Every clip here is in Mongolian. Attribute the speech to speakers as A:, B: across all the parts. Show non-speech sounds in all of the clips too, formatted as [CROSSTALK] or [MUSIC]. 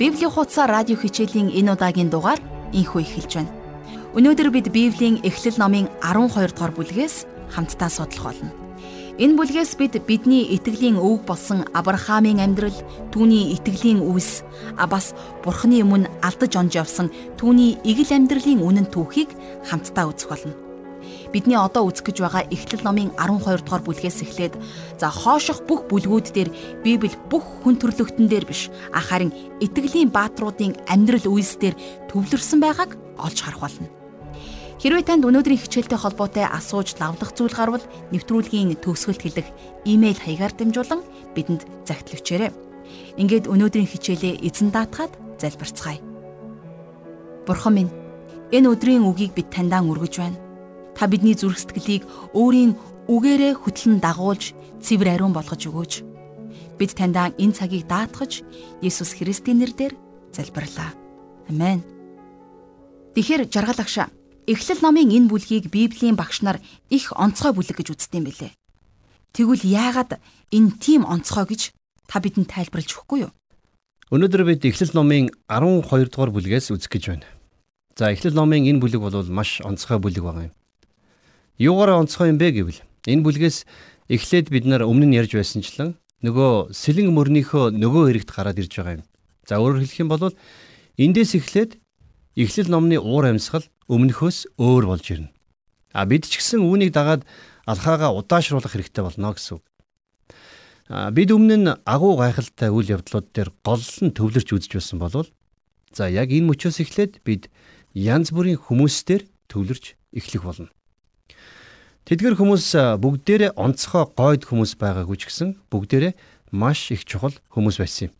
A: Библийн хуудасаа радио хичээлийн энэ удаагийн дугаар инхүү эхэлж байна. Өнөөдөр бид Библийн Эхлэл номын 12 дугаар бүлгээс хамтдаа судлах болно. Энэ бүлгээс бид бидний итгэлийн өвөг болсон Авраамийн амьдрал, түүний итгэлийн үс, а бас Бурхны өмнө алдаж онж явсан түүний эгэл амьдралын үнэн түүхийг хамтдаа үзэх болно. Бидний одоо үзэх гэж байгаа Эхлэл номын 12 дугаар бүлгээс эхлээд за хоошох бүх бүлгүүд дээр Библи бүх хүн төрлөختөн дээр биш харин итгэлийн бааtruудын амьдрал үйлсээр төвлөрсөн байгааг олж харах болно. Хэрвээ танд өнөөдрийн хичээлтэй холбоотой асууж лавлах зүйл гарвал нэвтрүүлгийн төгсгөлд хэлэх имэйл хаягаар дамжуулан бидэнд загтал өчээрэй. Ингээд өнөөдрийн хичээлээ эзэн даатгаад залбирцгаая. Бурхан минь энэ өдрийн үгийг бид таньдаа өргөж байна Та бидний зүрх сэтгэлийг өөрийн үгээрээ хөтлөн дагуулж цэвэр ариун болгож өгөөч. Бид таньдаа энэ цагийг даатгаж Есүс Христийн нэрээр залбирлаа. Амен. Тэгэхэр жаргал агшаа Эхлэл номын энэ бүлгийг Библийн багш нар их онцгой бүлэг гэж үздэг юм билээ. Тэгвэл яагаад энэ тийм онцгой гэж та бидэнд тайлбарлаж өгөхгүй юу?
B: Өнөөдөр бид Эхлэл номын 12 дугаар бүлгээс үзэх гэж байна. За Эхлэл номын энэ бүлэг бол маш онцгой бүлэг байгаа юм. Юугаараа онцгой юм бэ гэвэл энэ бүлгээс эхлээд бид нар өмнө нь ярьж байсанчлан нөгөө сэлэн мөрнийхөө нөгөө хэрэгт гараад ирж байгаа юм. За өөрөөр хэлэх юм бол эндээс эхлээд эхлэл номны уур амьсгал өмнөхөөс өөр болж ирнэ. А бид ч гэсэн үүнийг дагаад алхаагаа удаашруулах хэрэгтэй болно гэсэн үг. А бид өмнө нь агуу гайхалтай үйл явдлууд дээр голлон төвлөрч үзэж байсан болвол за яг энэ мөчөөс эхлээд бид янз бүрийн хүмүүстээр төвлөрч эхлэх болно. Тэдгэр хүмүүс бүгдээрээ онцгой гойд хүмүүс байгаагүй ч гэсэн бүгдээрээ маш их чухал хүмүүс байсан юм.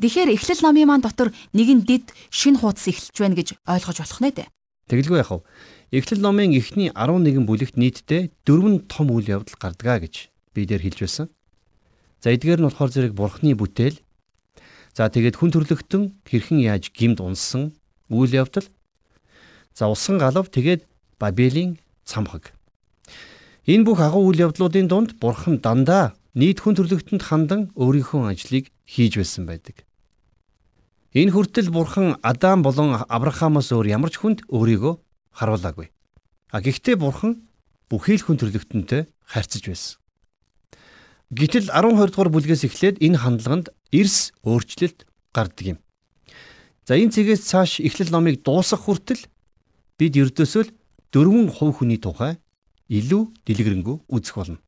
A: Тэгэхээр эхлэл номын маань дотор нэгэн дид шин хуудас эхэлж байна гэж ойлгож болох нэ дээ.
B: Тэгэлгүй яхав. Эхлэл номын эхний 11 бүлэгт нийтдээ дөрвөн том үйл явдал гардгаа гэж би дээр хэлж байсан. За эдгээр нь болохоор зэрэг бурхны бүтээл. За тэгээд хүн төрлөختөн хэрхэн яаж гимд унсан үйл явдал. За усан галав тэгээд Бабелийн цамхаг. Энэ бүх агуу үйл явдлуудын дунд Бурхан дандаа нийт хүн төрлөختөнд хандан өөрийнхөө ажлыг хийж байсан байдаг. Энэ хүртэл Бурхан Адам болон Авраамаас өөр ямар ч хүнд өөрийгөө харуулаагүй. А гэхдээ Бурхан бүхий л хүн төрлөختөнтэй харьцаж байсан. Гэтэл 10-20 дугаар бүлгээс эхлээд энэ хандлаганд эрс өөрчлөлт гардаг юм. За энэ цэгээс цааш эхлэл номыг дуусгах хүртэл бид ердөөсөө л дөрвөн хувь хүний тухай илүү дэлгэрэнгүй үзэх болно.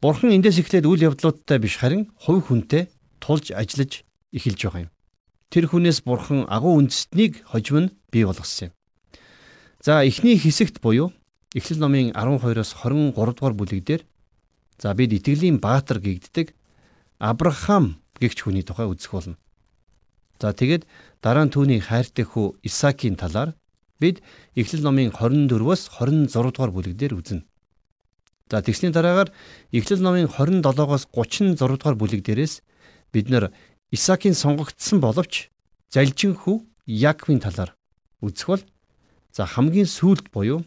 B: Бурхан эндээс эхлээд үйл явдлуудтай биш харин хувь хүнтэй тулж ажиллаж эхэлж байгаа юм. Тэр хүнээс бурхан агуу үндэстнийг хожим нь бий болгосон юм. За эхний хэсэгт буюу Эхлэл номын 12-оос 23 дугаар бүлэг дээр за бид итгэлийн баатар гэгддэг Авраам гэгч хүний тухай үзэх болно. За тэгээд дараа нь түүний хайртай хүү Исаакийн талаар бид Эхлэл номын 24-өөс 26 дугаар бүлэг дээр үзнэ. За тэгсний дараагаар Эхлэл номын 27-оос 36 дугаар бүлэг дээрээс бид нэр Исаакийн сонгогдсон боловч залжин хүү Яаковын талаар үзэх бол за хамгийн сүүлд буюу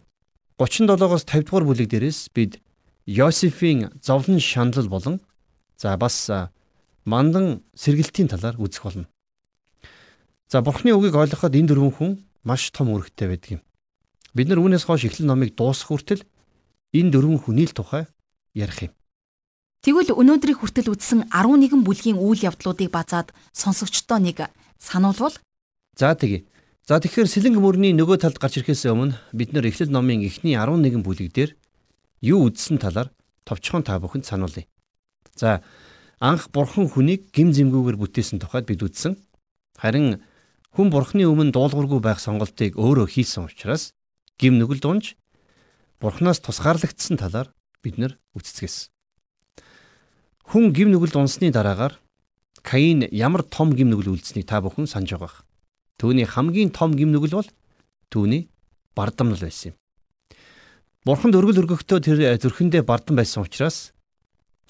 B: 37-оос 50 дугаар бүлэг дээрээс бид Йосефийн зовлон шаналл болон за бас мандан сэргэлтийн талаар үзэх болно. За бурхны үгийг ойлгоход энэ дөрвөн хүн маш том үүрэгтэй байдаг юм. Бид нар үүнээс хойш эхлэн номыг дуусгах хүртэл энэ дөрвөн хүний л тухай ярих юм.
A: Тэгвэл өнөөдрийг хүртэл үтсэн 11 бүлгийн үйл явдлуудыг базаад сонсогчдоо нэг сануулвал
B: За тэгье. За тэгэхээр сэлэнг мөрний нөгөө талд гарч ирэхээс өмнө бид нэр эхлэл номын эхний 11 бүлэг дээр юу үздсэн талаар товчхон та бүхэнд сануулъя. За анх бурхан хүнийг гим зэмгүүгээр бүтээсэн тухайд бид үздсэн. Харин Хүн бурхны өмнө дуулуургүй байх сонголтыг өөрөө хийсэн учраас гим нүгэл дунж бурхнаас тусгаарлагдсан талаар бид нар үцэцгээсэн. Хүн гим нүгэл дунсны дараагаар Каин ямар том гим нүгэл үлдсэнийг та бүхэн санаж байгаа. Түүний хамгийн том гим нүгэл бол түүний бардамнал байсан юм. Бурханд өргөл өргөхдөө тэр зүрхэндээ бардан байсан учраас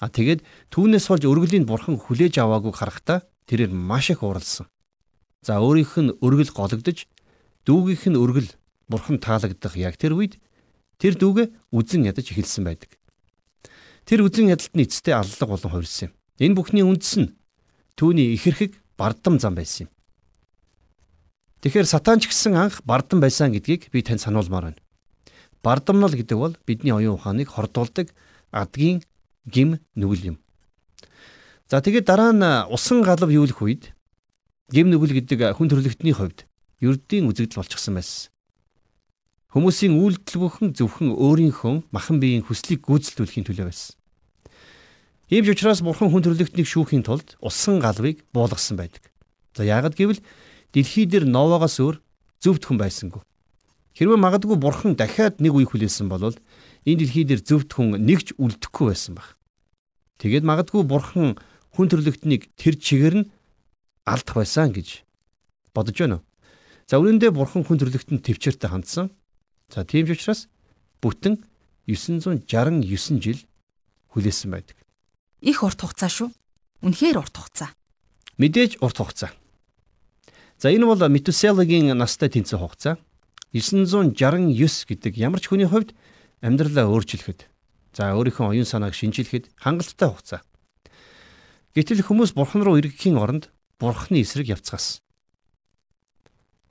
B: а тэгээд түүнээс болж өргөлийн бурхан хүлээж аваагүй харахтаа тэрээр маш их уралсан. За өөрийнх нь өргөл гологдож дүүгийнх нь өргөл бурхан таалагдах яг тэр үед тэр дүүгээ үзен ядаж эхэлсэн байдаг. Тэр үзен ядалт нь эцэстээ аллах болон хувирсан юм. Энэ бүхний үндэс нь түүний ихэрхэг бардам зам байсан юм. Тэгэхээр сатан ч гэсэн анх бардам байсан гэдгийг би танд сануулмаар байна. Бардамнал гэдэг бол бидний оюун ухааныг хордуулдаг адгийн гим нүгэл юм. За тэгээд дараа нь усан галав юулах үед гим нүгэл гэдэг хүн төрөлхтний хувьд ердийн үзэгдэл болчихсон байсан. Хүмүүсийн үйлдэл бүхэн зөвхөн өөрийнхөө махан биеийн хүслийг гүйцэлдүүлэхийн төлөө байсан. Ийм ч учраас бурхан хүн төрөлхтнийг шүүхийн тулд усан галвыг буулгасан байдаг. За яагад гэвэл дэлхий дээр новоогоос өөр зөвд хүн байсангүй. Хэрвээ магадгүй бурхан дахиад нэг үе хүлээсэн бол энэ дэлхий дээр зөвд хүн нэгч үлдэхгүй байсан баг. Тэгээд магадгүй бурхан хүн төрлөختнийг тэр чигээр нь алдах байсан гэж бодож байна уу? За үнэндээ бурхан хүн төрлөختөнд төвчээртэй хандсан. За тийм ч учраас бүтэн 969 жил хүлээсэн байдаг.
A: Их урт хугацаа шүү. Үнэхээр урт хугацаа.
B: Мэдээж урт хугацаа. За энэ бол Метуселагийн настай тэнцэх хугацаа. 969 гэдэг ямар ч хүний хувьд амьдралаа өөрчилөхөд за өөрийнхөө оюун санааг шинжилэхэд хангалттай хугацаа. Гэтэл хүмүүс бурхан руу эргэхийн оронд бурханы эсрэг явцгаас.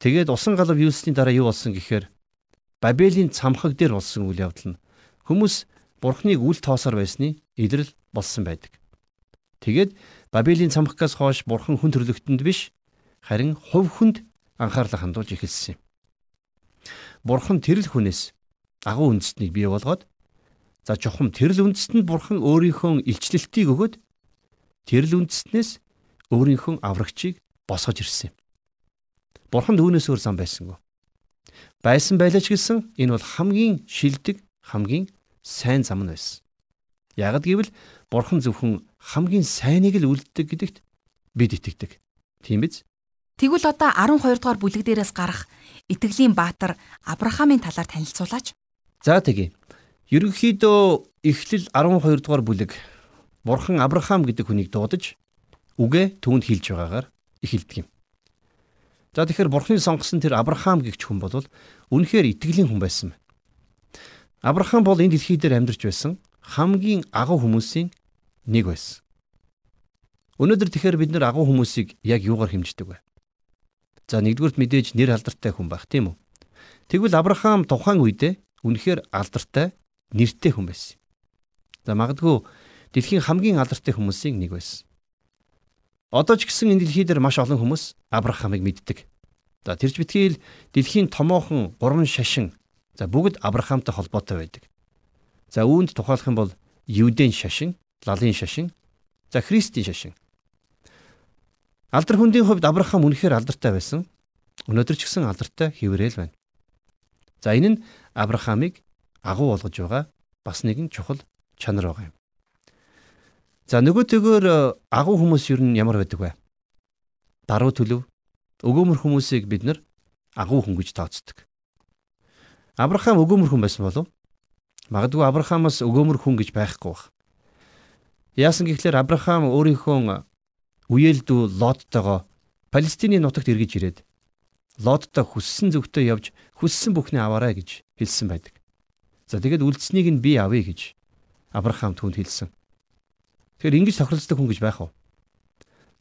B: Тэгээд усан галав юусны дараа юу болсон гэхээр Бабелийн цамхаг дээр болсон үйл явдал нь хүмүүс бурханыг үл тоосоор байсны илрэл болсон байдаг. Тэгээд Бабелийн цамхагаас хойш бурхан хүн төрлөختөнд биш харин хувь хүнд анхаарлаа хандуулж эхэлсэн юм. Бурхан тэрл хүнээс агуу үндэстнийг бий болгоод за чухам тэрл үндэстэнд бурхан өөрийнхөө илчлэлтийг өгөөд тэрл үндэстнээс өөрийнхөө аврагчийг босгож ирсэн юм. Бурхан түүнээс өөр зам байсангүй. Байсан байлаа ч гэсэн энэ бол хамгийн шилдэг, хамгийн сайн зам нь байсан. Ягд гэвэл бурхан зөвхөн хамгийн сайныг л үлддэг гэдэгт бид итгэдэг. Тийм биз?
A: Тэгвэл одоо 12 дугаар бүлэг дээрээс гарах итгэлийн баатар Авраамийн талаар танилцуулаач.
B: За тэгье. Ерөнхийдөө Эхлэл 12 дугаар бүлэг Бурхан Авраам гэдэг хүнийг дуудаж үгээ түүнд хэлж байгаагаар эхэлдэг юм. За тэгэхээр Бурханы сонгосон тэр Авраам гэгч хүн бол үнэхээр итгэлийн хүн байсан байна. Авраам бол энэ дэлхий дээр амьдарч байсан хамгийн агуу хүмүүсийн нэг байсан. Өнөөдөр тэгэхээр бид нар агуу хүмүүсийг яг юугаар хэмждэг вэ? За нэгдүгürt мэдээж нэр алдартай хүн байх тийм үү? Тэгвэл Авраам тухайн үедээ үнэхээр алдартай нэртэй хүн байсан. За магадгүй дэлхийн хамгийн алдартай хүмүүсийн нэг байсан. Одоо ч гэсэн энэ дэлхий дээр маш олон хүмүүс Авраамыг мэддэг. За тэрж битгийл дэлхийн томоохон гурван шашин за бүгд Авраамтай холбоотой байдаг. За үүнд тухайлах юм бол Юудын шашин, Лалын шашин, за Христийн шашин. Алдар хүндийн хувьд Авраам үнэхээр алдартай байсан. Өнөөдөр ч гэсэн алдартай хэврээл байна. За энэ нь Авраамыг агуу болгож байгаа бас нэгэн чухал чанар байгаа юм. За нөгөө төгөөр э, агуу хүмүүс юу н ямар байдаг вэ? Даруй төлөв өгөөмөр хүмүүсийг бид нар агуу хүн гэж тооцдог. Авраам өгөөмөр хүн байсан болов? Магадгүй Авраамаас өгөөмөр хүн гэж байхгүй байх. Яасан гэхлээр Авраам өөрийнхөө үеэлдүү Лоттойгоо Палестины нутагт эргэж ирээд Лоттой хүссэн зөвхтөө явж хүссэн бүхнээ аваарай гэж хэлсэн байдаг. За тэгээд үлдсэнийг нь би авъя гэж Авраам түүнд хэлсэн. Тэгэхээр ингэж тохиролцдог хүн гэж байх уу?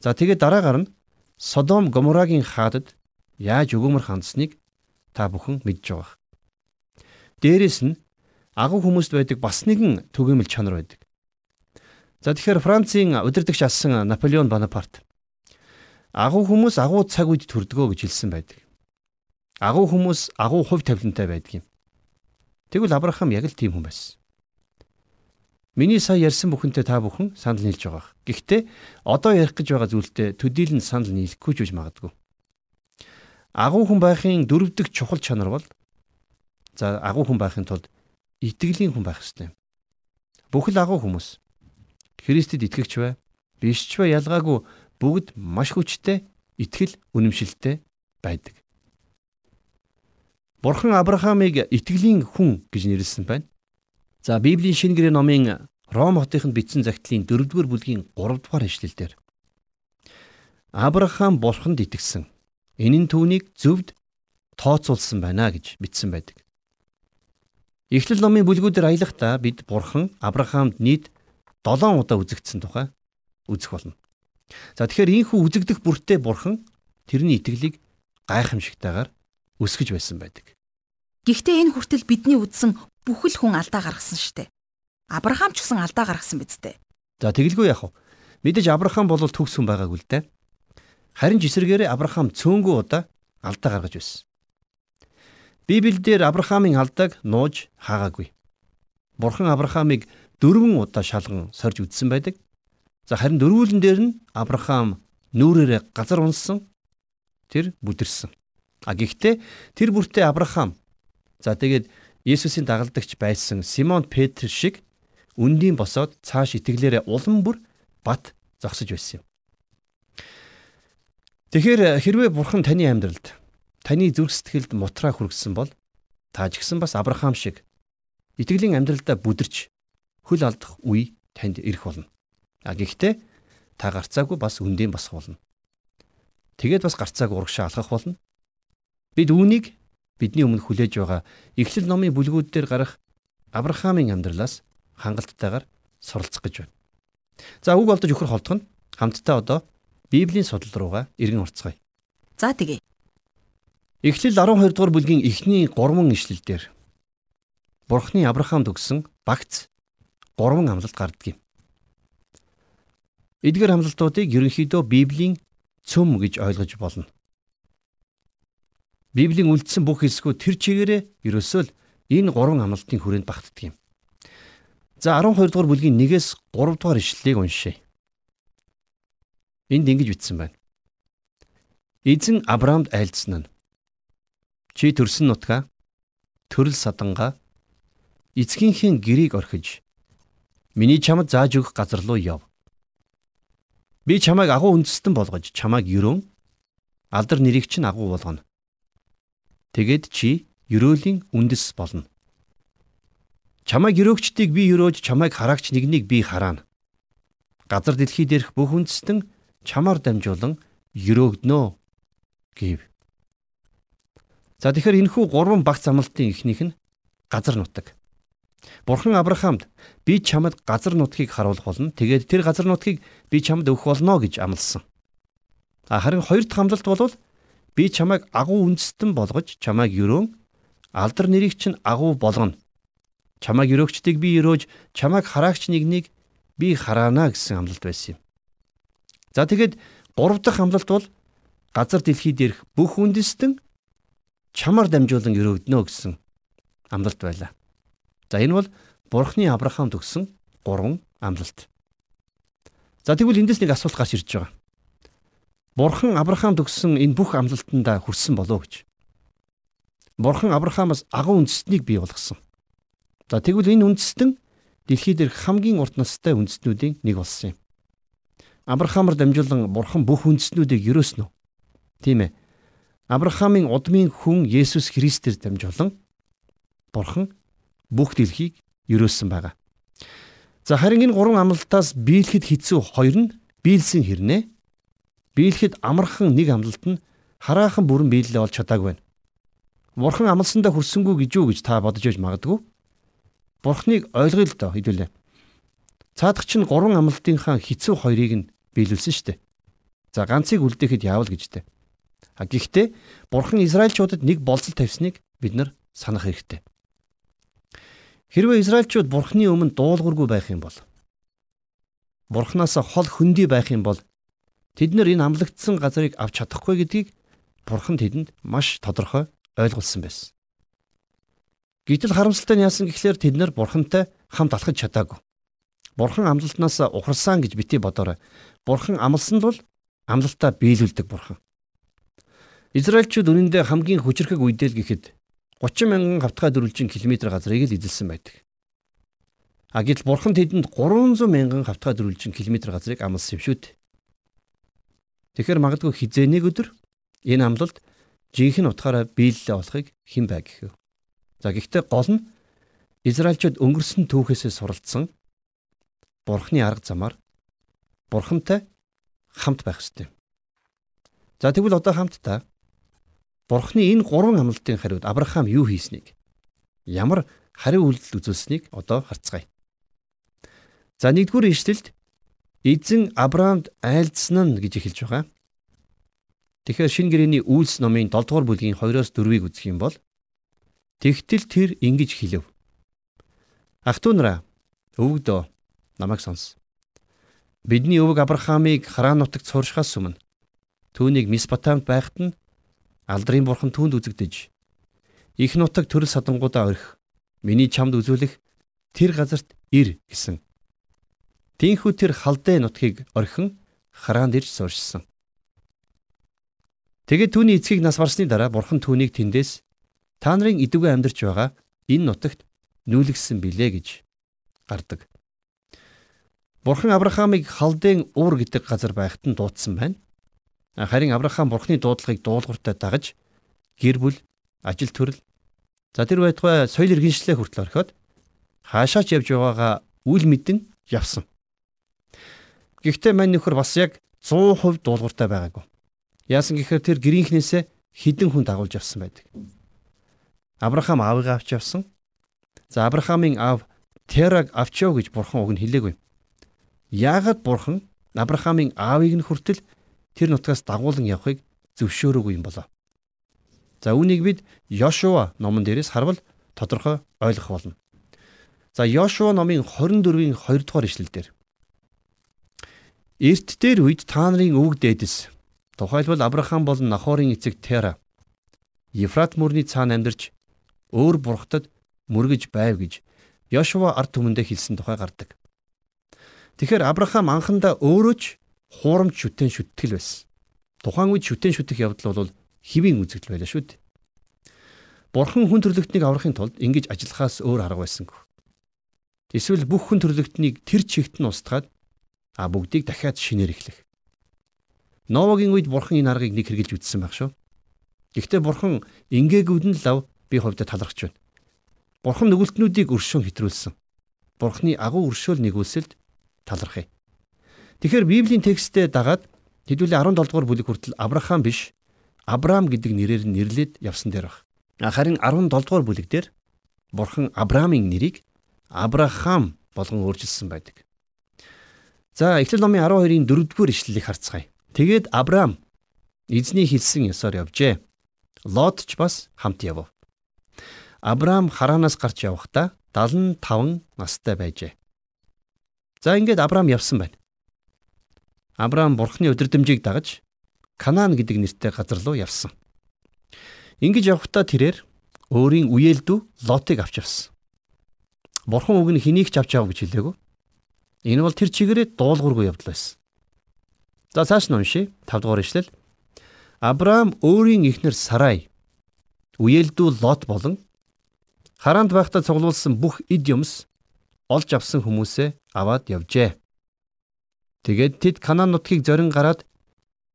B: За тэгээд дараагаар нь Содом Гоморагийн хаадад яаж өгөөмөр хандсныг та бүхэн мэдж байгаа. Дээрээс нь агуу хүмүүст байдаг бас нэгэн түгээмэл чанар байдаг. За тэгэхээр Францын удирдагч асан Наполеон Бонапарт агуу хүмүүс агуу цаг үед төрдгөө гэж хэлсэн байдаг. Агуу хүмүүс агуу хувь тавилантай байдаг юм. Тэгвэл Авраам яг л тийм хүн байсан. Миний сая ярьсан бүхэнтэй та бүхэн санал нийлж байгаа. Гэхдээ одоо ярих гэж байгаа зүйлтэй төдийлөн санал нийлэхгүй ч үж магадгүй. Агуу хүн байхын дөрөвдөг чухал чанар бол за агуу хүн байхын тулд итгэлийн хүн байх ёстой юм. Бүхэл агуу хүмүүс Христэд итгэгч бай, биш ч бай ялгаагүй бүгд маш хүчтэй итгэл үнэмшилтэй байдаг. Бурхан Авраамыг итгэлийн хүн гэж нэрлсэн байна. За Библийн шинэ гэрээ номын Ром хотынд бичсэн загтлын 4-р бүлгийн 3-р эшлэлдэр Авраам Бурханд итгэсэн. Энэ нь түүнийг зөвд тооцоолсон байна гэж бичсэн байдаг. Эхлэл номын бүлгүүдээр аялахдаа бид Бурхан Авраамд нийт 7 удаа үзэгдсэн тухай үзэх болно. За тэгэхээр ийхүү үзэгдэх бүртээ бурхан тэрний итгэлийг гайхамшигтайгаар өсгөж байсан байдаг.
A: Гэхдээ энэ хүртэл бидний үдсэн бүхэл хүн алдаа гаргасан штэ. Авраам ч гэсэн алдаа гаргасан биз дээ.
B: За тэгэлгүй яах вэ? Мэдээж Авраам бол төгс хүн байгаагүй л дээ. Харин ч эсэргээрээ Авраам цөөнгөө удаа алдаа гаргаж байсан. Библиэлд Авраамийн алдааг нууж хаагаагүй. Бурхан Авраамыг дөрвөн удаа шалган сорж үдсэн байдаг. За харин дөрвүүлэн дээр нь Авраам нүрээрээ газар унсан тэр бүдэрсэн. А гэхдээ тэр бүртээ Авраам за тэгээд Есүсийн дагалдагч байсан Симон Петр шиг үндийн босоод цааш итгэлээрээ улам бүр бат зогсож байсан юм. Тэгэхээр хэрвээ бурхан таны амьдралд таны зүрх сэтгэлд мутраа хүргэсэн бол та ч гэсэн бас Авраам шиг итгэлийн амьдралдаа бүдэрч хөл алдах үе танд ирэх болно. А гэхдээ та гарцаагүй бас үндийн босох болно. Тэгээд бас гарцааг урагшаа алхах болно. Бид үүнийг бидний өмнө хүлээж байгаа Эхлэл номын бүлгүүд дээр гарах Авраамийн амьдралаас хангалттайгаар суралцах гэж байна. За үг олдож өхөр холдох нь хамтдаа одоо Библийн судал руугаа эргэн орцгоё.
A: За тэгье.
B: Эхлэл 12 дугаар бүлгийн эхний 3 ишлэлдэр Бурхны Авраамд өгсөн багц 3 амлалт гардаг юм. Эдгээр амлалтуудыг ерөнхийдөө Библийн цөм гэж ойлгож болно. Библийн үлдсэн бүх хэсгүүд тэр чигээрээ ерөөсөө л энэ гурван амлалтын хүрээнд багтдаг юм. За 12 дугаар бүлгийн 1-ээс 3 дугаар ишлэлийг уншъя. Энд ингэж бичсэн байна. Эзэн Авраамд айлдсан нь чи төрсөн нутгаа төрөл саданга эцгийнхээ гэрийг орхиж миний чамд зааж өгөх газар руу яв. Би чамайг агуу үндэстэн болгож чамайг ерөөн алдар нэрийг чинь агуу болгоно. Тэгэд чи ерөөлийн үндэс болно. Чамайг ерөөгчдийг би ерөөж чамайг хараагч нэгнийг би хараана. Газар дэлхий дээрх бүх үндэстэн чамаар дамжуулан ерөөгднө гэв. За тэгэхээр энэхүү гурван багц амлалтын эхнийх нь газар нутаг. Бурхан Авраамд би чамд газар нутгийг харуулах болно. Тэгээд тэр газар нутгийг би чамд өгөх болно гэж амласан. А харин хоёр дахь амлалт бол би чамайг агуу үндэстэн болгож чамайг өрөөн алдар нэрийг чинь агуу болгоно. Чамайг өрөөгчдийг би өрөөж чамайг хараагч нэгнийг би хараана гэсэн амлалт байсан юм. За тэгээд гурав дахь амлалт бол газар дэлхий дээрх бүх үндэстэн чамаар дамжуулан өрөөгднө гэсэн амлалт байлаа. За энэ бол Бурхны Авраамд өгсөн гурван амлалт. За тэгвэл эндээс нэг асуулт гарч ирж байгаа. Бурхан Авраамд өгсөн энэ бүх амлалтанда хүрсэн болов гэж. Бурхан Авраамаас агуу үндэстнийг бий болгосон. За тэгвэл энэ үндэстэн дэлхий дээр хамгийн урт настай үндэстнүүдийн нэг болсон юм. Авраамаар дамжуулан Бурхан бүх үндэстнүүдийг ерөөснө. Тийм ээ. Авраамийн удмын хүн Есүс Христээр дамжуулан Бурхан бүх дэлхийг ерөөссөн байгаа. За харин энэ гурван амлалтаас биелэхэд хэцүү хоёр нь биелсэн хэрнээ. Биелэхэд амархан нэг амлалт нь хараахан бүрэн биелэлээ олж чадаагүй байна. Бурхан амлсандаа хүрсэнгүй гэж юу гэж та бодож байж магадгүй. Бурхныг ойлгоё л доо хэдүүлээ. Цаадах чинь гурван амлалтынхаа хэцүү хоёрыг нь биелүүлсэн шүү дээ. За ганцыг үлдээхэд яавал гэжтэй. А гэхдээ Бурхан Израильчуудад нэг болцол тавьсныг бид нар санах хэрэгтэй. Хэрвээ Израильчууд Бурхны өмнө дуулуургүй байх юм бол Бурханаас хол хөндөй байх юм бол тэд нар энэ амлагдсан газрыг авч чадахгүй гэдгийг Бурхан тэдэнд маш тодорхой ойлгуулсан байсан. Гэтэл харамсалтай нь яасан гэхлээр тэд нар Бурхантай хамт алхаж чадаагүй. Бурхан амлалтнаас ухарсан гэж бити бодоорой. Бурхан амлсанд бол амлалтаа биелүүлдэг Бурхан. Израильчууд үнэндээ хамгийн хүчрхэг үедэл гэхэд 30 мянган хавтгай дөрвөлжин км газрыг л эзэлсэн байдаг. А гэтэл бурхан тэдэнд 300 мянган хавтгай дөрвөлжин км газрыг амласан юм шүү дээ. Тэгэхээр магадгүй хизээ нэг өдөр энэ амлалт жинхэнэ утгаараа биелэлээ болохыг хэн бай гэх вэ? За гэхдээ гол нь Израильчууд өнгөрсөн түүхээсээ суралцсан бурхны арга замаар бурхантай хамт байх ёстой. За тэгвэл одоо хамтдаа Бурхны энэ гурван амлалтын хариуд Авраам юу хийснийг ямар хариу үйлдэл үзүүлсэнийг одоо харцгаая. За нэгдүгээр ишлэлд эзэн Авраамд айлдсан нь гэж эхэлж байгаа. Тэгэхээр шинэ гэрээний үйлс номын 7 дугаар бүлгийн 2-оос 4-ийг үзэх юм бол тэгтэл тэр ингэж хэлв. Ах トゥ нараа өвгдөө намайг сонс. Бидний өвөг Авраамыг Харан нутагт сууршихаас өмнө түүнийг Месопотамид байхад нь алдрын бурхан түүнд үзэгдэж их нутаг төрөл садангуудаа орхи миний чамд үзүүлэх тэр газарт ир гэсэн. Тинхүү тэр халдэ нутгийг орхин Харанд ирж сууршсан. Тэгээд түүний эцгийг нас барсны дараа бурхан түүнийг тэндээс та нарын идэвгүй амьдарч байгаа энэ нутагт нүүлгсэн билээ гэж гардаг. Бурхан Авраамыг халдын уур гэдэг газар байхад нь дуудсан байна. Харин Авраам бурханы дуудлагыг дуулууртай дагаж гэр бүл, ажил төрөл за тэр байтугай соёл иргэншлээ хүртэл орхиод хаашаач явж байгаагаа үл мэдэн явсан. Гэхдээ мань нөхөр бас яг 100% дуулууртай байгаагүй. Яасан гэхээр тэр гэрийнхнээсээ хідэн хүн дагуулж явсан байдаг. Авраам аавыгаа авч явсан. За Авраамийн аав Тераг авчяв гэж бурхан уг нь хэлээгүй. Яагаад бурхан Авраамийн аавыг нь хүртэл тэр нутгаас дагуулan явахыг зөвшөөрөөгүй юм болоо. За үүнийг бид Йошуа номон дээрээс харвал тодорхой ойлгох болно. За Йошуа номын 24-ийн 2 дугаар ишлэлдэр Эрт дээр үед та нарын өвөг дээдэс тухайлбал Авраам болон Нахорын эцэг Тера Ефрат мөрний цаана амьдарч өөр бурхтад мөргөж байв гэж Йошуа ард түмэндээ хэлсэн тухай гардаг. Тэгэхээр Авраам анхандаа өөрөө ч хуурамч шүтэн шүтгэл байсан. Тухайн үед шүтэн шүтэх явдал бол хэвийн үзэгдэл байлаа шүү дээ. Бурхан хүн төрлөختнийг аврахын тулд ингэж ажиллахаас өөр арга байсангүй. Эсвэл бүх хүн төрлөختнийг тэр чигт нь устгаад а бүгдийг дахиад шинээр эхлэх. Новогийн үед бурхан энэ аргыг нэг хэрглэж үтсэн байх шүү. Гэхдээ бурхан ингээгүүд нь лав би хувьдаа талархж байна. Бурхан нүгэлтнүүдийг өршөөн хэтрүүлсэн. Бурханы агуу өршөөл нэгүүлсэлд талархъя. Тэгэхээр Библийн тексттэй дагаад хэдүүлээ 17 дугаар бүлэг хүртэл Авраам биш Авраам гэдэг нэрээр нэрлээд явсан дээр баг. Харин 17 дугаар бүлэг дээр Бурхан Авраамийн нэрийг Авраам болгон өөрчилсөн байдаг. За Эхлэл номын 12-ийн 4-р ишлэлийг харцгаая. Тэгээд Авраам эзний хэлсэн ёсоор явжээ. Лот ч бас хамт явв. Авраам хараанаас гарч явахдаа 75 настай байжээ. За ингээд Авраам явсан байна. Авраам бурхны өдөрдмжийг дагаж Канаан гэдэг нэртэй газар руу явсан. Ингэж явахдаа тэрээр өөрийн үеэлдүү Лотыг авч явсан. Бурхан үг нь хэнийг ч авч яав гэж хэлээгүү. Энэ бол тэр чигээрээ дуулуургүй явдал байсан. За цааш нь уншия. 5 дугаар ишлэл. Авраам өөрийн эхнэр Сарай үеэлдүү Лот болон хараанд байхдаа цуглуулсан бүх эд юмс олж авсан хүмүүсээ аваад явжээ. Тэгээд тэд Канаан нутгийг зорин гараад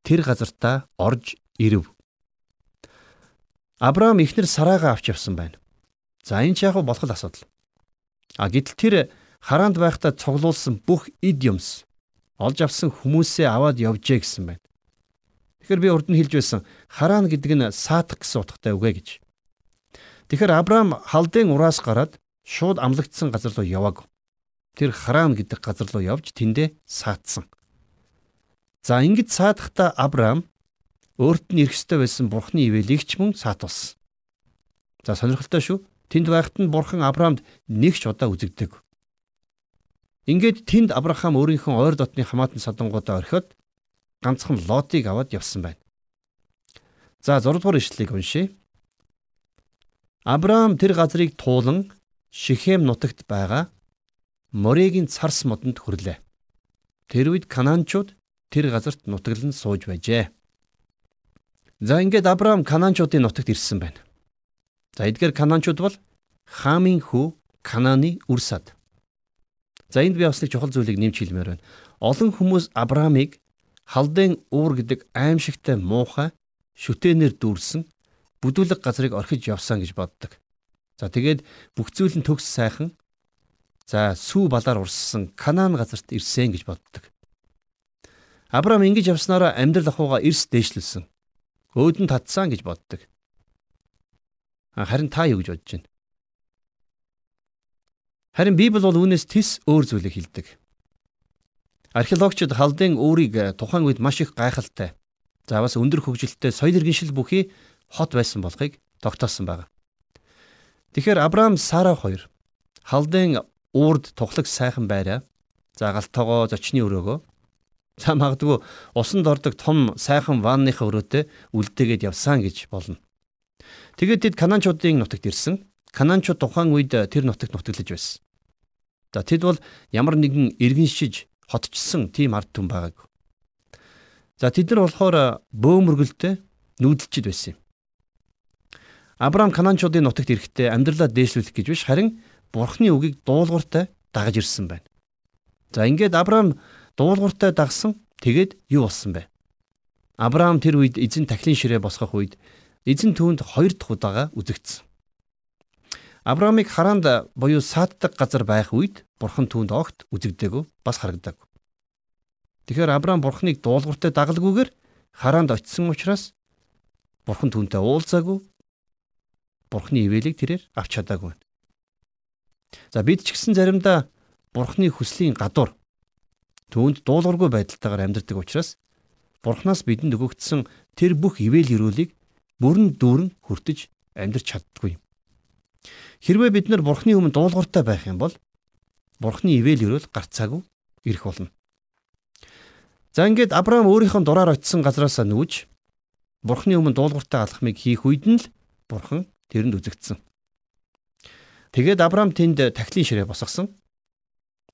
B: тэр газартаа орж ирэв. Авраам эхнэр Сарайгаа авч явсан байна. За энэ ч яг болох асуудал. А гэтэл тэр хараанд байхдаа цуглуулсан бүх эд юмс олж авсан хүмүүсээ аваад явжээ гэсэн байна. Тэгэхээр би урд нь хэлж байсан хараан гэдэг нь саатах гэсэн утгатай үг ээ гэж. Тэгэхээр Авраам халдын ураас гараад шууд амлагдсан газар руу явааг. Тэр хараан гэдэг газар руу явж тэндээ саатсан. За ингэж саадахта Авраам өөрт нь ирэх ёстой байсан бурхны ивэлийг ч мөн саатуулсан. За сонирхолтой шүү. Тэнд байхад нь бурхан Авраамд нэг ч удаа үзэгдэг. Ингээд тэнд Авраам өөрийнхөө ойр дотны хамаатан садангуудаа орхиод ганцхан Лотыг аваад явсан байна. За 6 дугаар ишлэлийг уншъя. Авраам тэр газрыг туулан Шихем нутагт байгаа Морегийн царс модонд хүрлээ. Тэр үед Канаанчууд тэр газарт нутаглан сууж байжээ. За ингээд Авраам Канаанчуудын нутагт ирсэн байна. За эдгээр Канаанчууд бол Хамын хүү Канааны үр сад. За энд би бас нэг чухал зүйлийг нэмж хэлмээр байна. Олон хүмүүс Авраамыг халдын уур гэдэг аимшигтай муухай шүтэнээр дүүрсэн бүдүүлэг газрыг орхиж явсан гэж боддог. За тэгээд бүх зүйл нь төгс сайхан за сүү балаар урссан Канаан газарт ирсэн гэж боддог. Авраам ингэж явснараа амьдрал ахуйгаа эрс дээшлүүлсэн. Өөдөн татсан гэж боддог. Харин та юу гэж бодож байна? Харин Библи бол үүнээс тис өөр зүйлийг хэлдэг. Археологчид халдын өөрийг тухайн үед маш их гайхалтай. За бас өндөр хөгжилтэй соёл иргэншил бүхий хот байсан болохыг тогтоосон байна. Тэгэхээр Авраам Сара хоёр халдын уурд тухлаг сайхан байраа за галтогоо зочны өрөөгөө за магадгүй усанд ордог том сайхан ванныхаа өрөөтэй үлдээгээд явсан гэж болно. Тэгээд тэд Канаанчуудын нутагт ирсэн. Канаанчууд тухайн үед тэр нутагт нутаглаж байсан. За тэд бол ямар нэгэн иргэншиж хотчсон тийм ард түмэн байгааг. За тэд нар болохоор бөөмөргөлтэй нүүдэлчд байсан юм. Авраам Канаанчуудын нутагт ирэхдээ амьдралаа дээшлүүлэх гэж биш харин Бурхны үгийг дуулууртай дагаж ирсэн байна. За ингээд Авраам дуулууртай дагсан тэгээд юу болсон бэ? Авраам тэр үед эзэн тахилын ширээ босгох үед эзэн түүнд хоёр дахь удаага үзэгдсэн. Авраамыг хараанд буюу сааддаг газар байх үед бурхан түүнд огт үзэгдээгүй бас харагдааг. Тэгэхээр Авраам бурханыг дуулууртай дагалгүйгээр хараанд очисон учраас бурхан түүнтэй уулзаагүй. Бурханы ивэлийг тэрээр авч чадаагүй. За бид ч гэсэн заримдаа бурханы хүслийн гадуур түүнд дуулуургүй байдалтайгаар амьдардаг учраас бурханаас бидэнд өгөгдсөн тэр бүх ивэл өрөөлийг бүрэн дүүрэн хүртэж амьдрч чаддгүй. Хэрвээ бид нар бурхны өмнө дуулууртай байх юм бол бурхны ивэл өрөөл гарцаагүй ирэх болно. За ингээд Авраам өөрийнхөө дураар очисон газараас нүүж бурхны өмнө дуулууртай алхмыг хийх үед нь л бурхан тэрэнд үзэгдсэн. Тэгээд Авраам тэнд тахилын ширээ босгосон.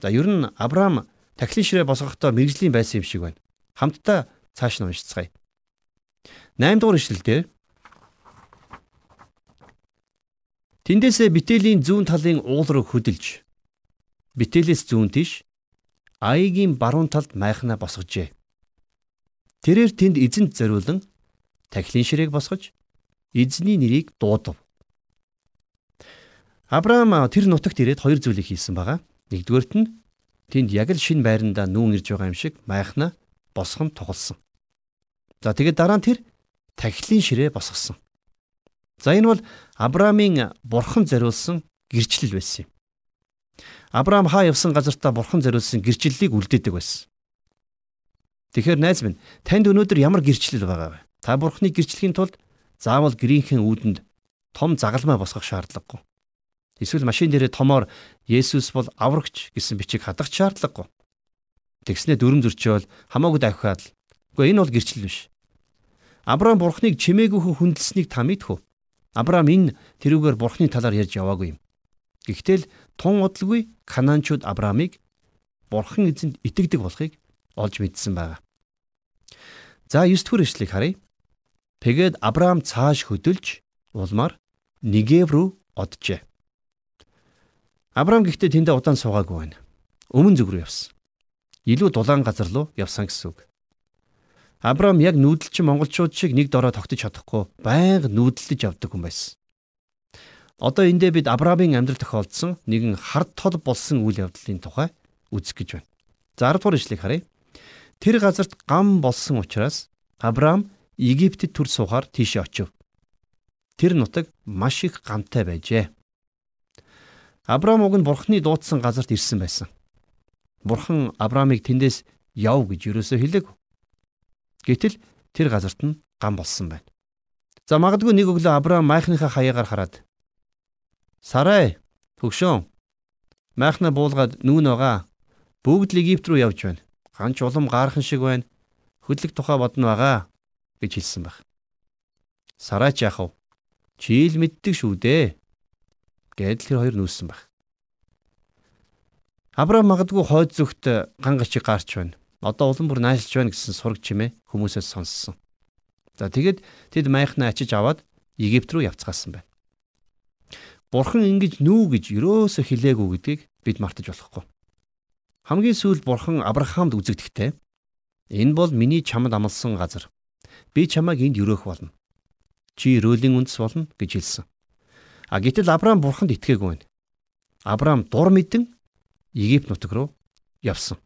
B: За ер нь Авраам тахилын ширээ босгохдоо мэрэгжлийн байсан юм шиг байна. Хамтдаа цааш нь уншицгаая. 8 дугаар ишлэлдэр Тэндээсээ битэлийн зүүн талын уул руу хөдөлж битээлээс зүүн тийш аягийн баруун талд майхнаа босгожээ. Тэрээр тэнд эзэнт зориулан тахилын ширээг босгож эзний нэрийг дуудав. Авраам тэр нутагт ирээд хоёр зүйлийг хийсэн байгаа. Нэгдүгээрт нь тэнд яг л шин байрандаа нүүн ирж байгаа юм шиг майхнаа босгон тоглосон. За тэгээд дараа нь тэр тахилын ширээ босгосон. За энэ бол Авраамийн бурхан зориулсан гэрчлэл байсан юм. Авраам хаа явсан газартаа бурхан зориулсан гэрчлэлийг үлдээдэг байсан. Тэгэхээр найз минь танд өнөөдөр ямар гэрчлэл байгаа вэ? Та бурханы гэрчлэхийн тулд заавал гэрийнхэн үүдэнд том загалмай босгох шаардлагагүй. Эсвэл машин дээрээ томоор Есүс бол аврагч гэсэн бичиг хадах шаардлагагүй. Тэгснэ дүрм зөрчөөл хамаагүй давхиад. Гэхдээ энэ бол гэрчлэл биш. Авраам бурхныг чимээгүйхэн хүндэлсэнийг та мэдхүү. Авраам энэ тэрүүгээр бурхны талаар ярьж яваагүй юм. Гэхдээ л тун удалгүй Канаанчууд Авраамыг бурхан эзэнд итгэдэг болохыг олж мэдсэн байна. За 9 дугаар ишлэгийг харъя. Тэгээд Авраам цааш хөдөлж улмаар Нигев рүү оджээ. Авраам гэхдээ тэндээ удаан суугаагүй байна. Өмнө зүг рүү явсан. Илүү дулаан газар руу явсан гэсэн үг. Авраам яг нүүдэлчин монголчууд шиг нэг дорой тогтож чадахгүй байнга нүүдэлж явдаг хүн байсан. Одоо эндээ бид Авраамийн амьдрал тохиолдсон нэгэн хард тол болсон үйл явдлын тухай үзэх гэж байна. За 10 дугаар ишлэгийг харъя. Тэр газарт гам болсон учраас Авраам Египтэд төр суухаар тийшээ очив. Тэр нутаг маш их гамтай байжээ. Авраам уг нь Бурхны дуудсан газарт ирсэн байсан. Бурхан Авраамыг тэндээс яв гэж юусоо хэлээг. Гэтэл тэр газарт нь гам болсон байна. За магадгүй нэг өглөө Авраам майхныхаа хаягаар хараад Сарай хөгшөө майхна буулгаад нүүн байгаа. Бүгд л Египт рүү явж байна. Ганч улам гаархан шиг байна. Хөдлөх тухай бодно байгаа гэж хэлсэн баг. Сарай ч яах вэ? Чи л мэддэг шүү дээ. Гэдэл тэр хоёр нүүсэн баг. Авраам магадгүй хойд зүгт ган гачиг гаарч байна одоо улам бүр наашилж байна гэсэн сураг чимээ хүмүүсээс сонссон. За тэгэд тэд майхнаа ачиж аваад Египт рүү явцгаасан байна. Бурхан ингэж нүү гэж өрөөсө хэлээгүй гэдгийг бид мартаж болохгүй. Хамгийн сүүлд Бурхан Авраамд үзэгдэхдээ энэ бол миний чамд амласан газар. Би чамайг энд өрөөх болно. Чи өрөөлийн үндэс болно гэж хэлсэн. А гэтэл Авраам Бурханд итгээгүй байна. Авраам дур мэдэн Египт нутаг руу явсан.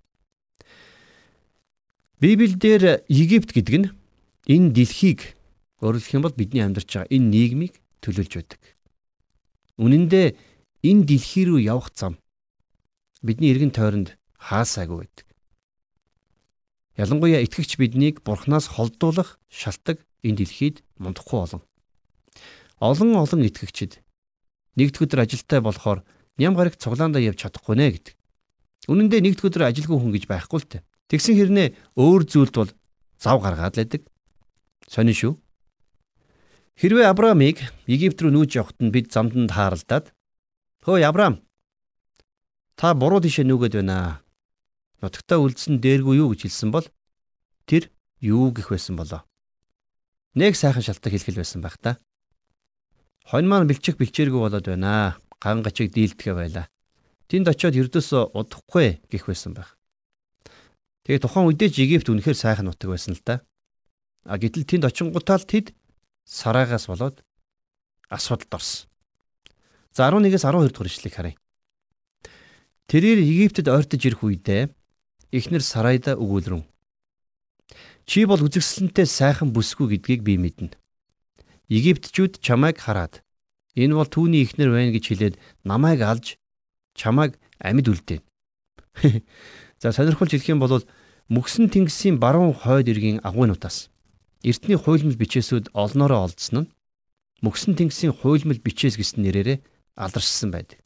B: Библиэлд Египт гэдэг нь энэ дэлхийг өөрөлдөх юм бол бидний амьдарч байгаа энэ нийгмийг төлөөлж байдаг. Үнэн дээр энэ дэлхий рүү явах зам бидний эргэн тойронд хаасаагүй байдаг. Ялангуяа итгэгч биднийг Бурханаас холдуулах шалтгаан энэ дэлхийд мундахгүй олон. Олон олон итгэгчид нэгд өдөр ажилтай болохоор ням гарагт цуглаандаа явж чадахгүй нэ гэдэг. Үнэн дээр нэгд өдөр ажилгүй хүн гэж байхгүй л тэ. Тэгсэн хэрнээ өөр зүйлд бол зав гаргаад л байдаг. Сонин шүү. Хэрвээ Авраамыг Египт рүү нүүж явахад нь бид замданд тааралдаад "Хөөе Авраам, та буруу тишээ нүгэд байна. Нутагтаа үлдсэн дээргүй юу гэж хэлсэн бол тэр юу гэх байсан болоо. Нэг сайхан шалтгаан хэлхэл байсан байх та. Хонь маань бэлчих бэлчээргүй болоод байна. Ган гачиг дийлдэхэ байла. Тэнд очиод ердөөс удахгүй гэх байсан байх. Тэгээ тухайн үедээ ч Египт үнэхээр сайхан нутаг байсан л да. А гэтэл тэнд очингуудаа л тэд сараагаас болоод асуудалд орсон. За 11-ээс 12 дугаар ишлэгийг харъя. Тэрээр Египтэд ойртож ирэх үедээ эхнэр Сарайда өгүүлрэн Чи бол үзэгсэлэнтэй сайхан бүсгүй гэдгийг би мэднэ. Египтчүүд чамайг хараад энэ бол түүний ихнэр байна гэж хэлээд намайг алж чамайг амьд үлдээн. [LAUGHS] За сонирхолж хэлэх юм бол мөксөн тэнгисийн баруун хойд иргэн агуйнуудаас эртний хуйлмал бичээсүүд олноороо олдсон нь мөксөн тэнгисийн хуйлмал бичээс гэсэн нэрээрээ алдаршсан байдаг.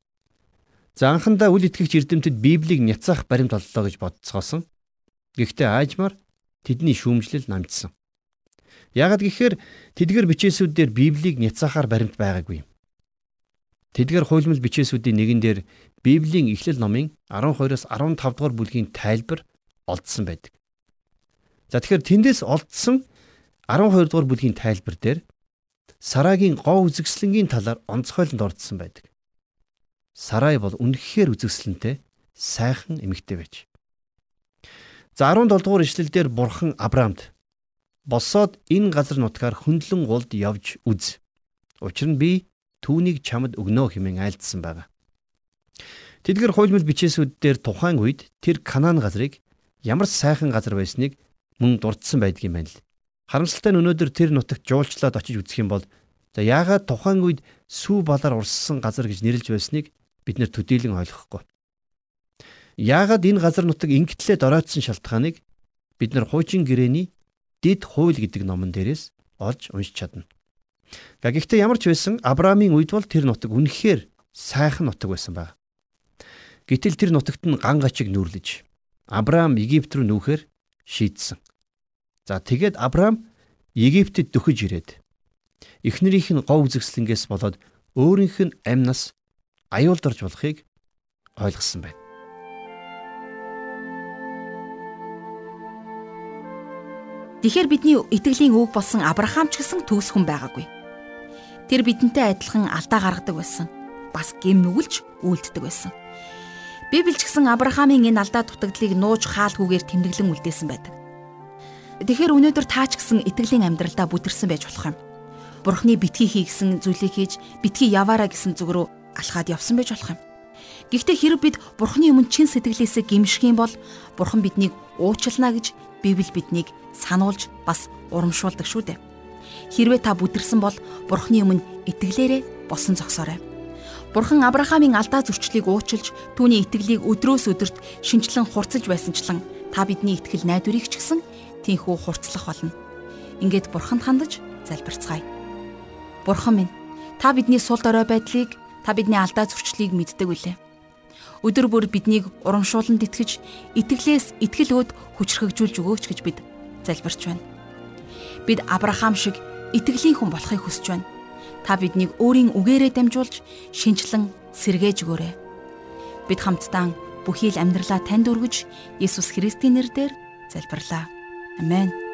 B: За анхандаа үл итгэгч эрдэмтэд Библийг няцаах баримт оллоо гэж бодцгоосон. Гэхдээ аажмаар тэдний шүүмжлэл намжсан. Яагад гэхээр тэдгэр бичээсүүдээр Библийг няцаахаар баримт байгаагүй. Тэдгэр хуйлмал бичээсүүдийн нэгэн дээр Библийн Эхлэл номын 12-оос 15 дугаар бүлгийн тайлбар олдсон байдаг. За тэгэхээр тэндээс олдсон 12 дугаар бүлгийн тайлбар дээр Сарагийн гоо үзэгслэнгийн талаар онцгойлонд ордсон байдаг. Сарай бол үнэхээр үзэгслэнтэй сайхан эмэгтэй байж. За 17 дугаар ишлэлдэр бурхан Авраамд босоод энэ газар нутгаар хөндлөн гулд явж үз. Учир нь би түүнийг чамд өгнө хэмээн айлдсан байна. Тэдгэр хуйлмал бичээсүүд дээр тухайн үед тэр Канаан газрыг ямар сайхан газар байсныг мөн дурдсан байдгийн байна л. Харамсалтай нь өнөөдөр тэр нутагт жуулчлаад очиж үзэх юм бол за яагаад тухайн үед сүү балаар урссан газар гэж нэрлж байсныг бид нэр төдийлөн ойлгохгүй. Яагаад энэ газар нутаг ингэтлээ доройтсон шалтгааныг бид нар хуучин гэрээний дид хууль гэдэг номон дээрээс олж уншиж чадна. Гэхдээ ямар ч байсан Авраамийн үед бол тэр нутаг үнэхээр сайхан нутаг байсан баг. Гэтэл тэр нутагт нь ган гачиг нүрлэж Авраам Египт рүү нүүхээр шийдсэн. За тэгээд Авраам Египтэд дөхөж ирээд эхнэрийнх нь гов үзэгслэнгээс болоод өөрийнх нь амнаас аюулдарж болохыг ойлгосон байна.
A: Тэгэхээр бидний итгэлийн өв болсон Авраам ч гэсэн төгс хүн байгаагүй. Тэр бидэнтэй адилхан алдаа гаргадаг байсан. Бас гэм нүгэлж үйлддэг байсан. Библи ч гэсэн Авраамийн энэ алдаа дутагдлыг нууж хаалгүйгээр тэмдэглэн үлдээсэн байдаг. Тэгэхээр өнөөдөр та ч гэсэн итгэлийн амьдралдаа бүтэрсэн байж болох юм. Бурхны битгий хий гэсэн зүйлийг хийж битгий яваараа гэсэн зүг рүү алхаад явсан байж болох юм. Гэхдээ хэрэг бид Бурхны өмнө чин сэтгэлээсээ гимших юм бол Бурхан биднийг уучлана гэж Библи биднийг сануулж бас урамшуулдаг шүү дээ. Хэрвээ та бүдэрсэн бол Бурхны өмнө итгэлээрээ босон зогсоорой. Бурхан Авраамийн алдаа зөрчлийг уучилж түүний итгэлийг өдрөөс өдөрт шинчлэн хурцлж байсанчлан та бидний итгэл найдварыг ч гэсэн тийхүү хурцлах болно. Ингээд Бурханд хандаж залбирцгаая. Бурхан минь, та бидний сул дорой байдлыг, та бидний алдаа зөрчлийг мэддэг үлээ өдөр бүр биднийг урамшууланд итгэж итгэлээс итгэл өд хүчрхэгжүүлж өгөөч гэж бид залбирч байна. Бид Авраам шиг итгэлийн хүн болохыг хүсэж байна. Та биднийг өөрийн үгээрээ дамжуулж шинчлэн сэргээж өгөөрэй. Бид хамтдаа бүхий л амьдралаа танд өргөж Есүс Христийн нэрээр залбирлаа. Амен.